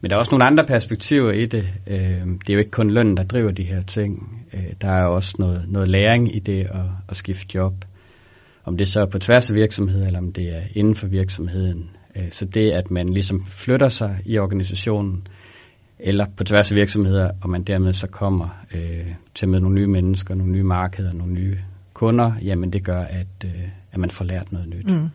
Men der er også nogle andre perspektiver i det. Øh, det er jo ikke kun lønnen, der driver de her ting. Øh, der er også noget, noget læring i det at, at skifte job. Om det så er på tværs af virksomheden, eller om det er inden for virksomheden. Øh, så det, at man ligesom flytter sig i organisationen, eller på tværs af virksomheder, og man dermed så kommer øh, til med nogle nye mennesker, nogle nye markeder, nogle nye kunder, jamen det gør, at, øh, at man får lært noget nyt. Mm.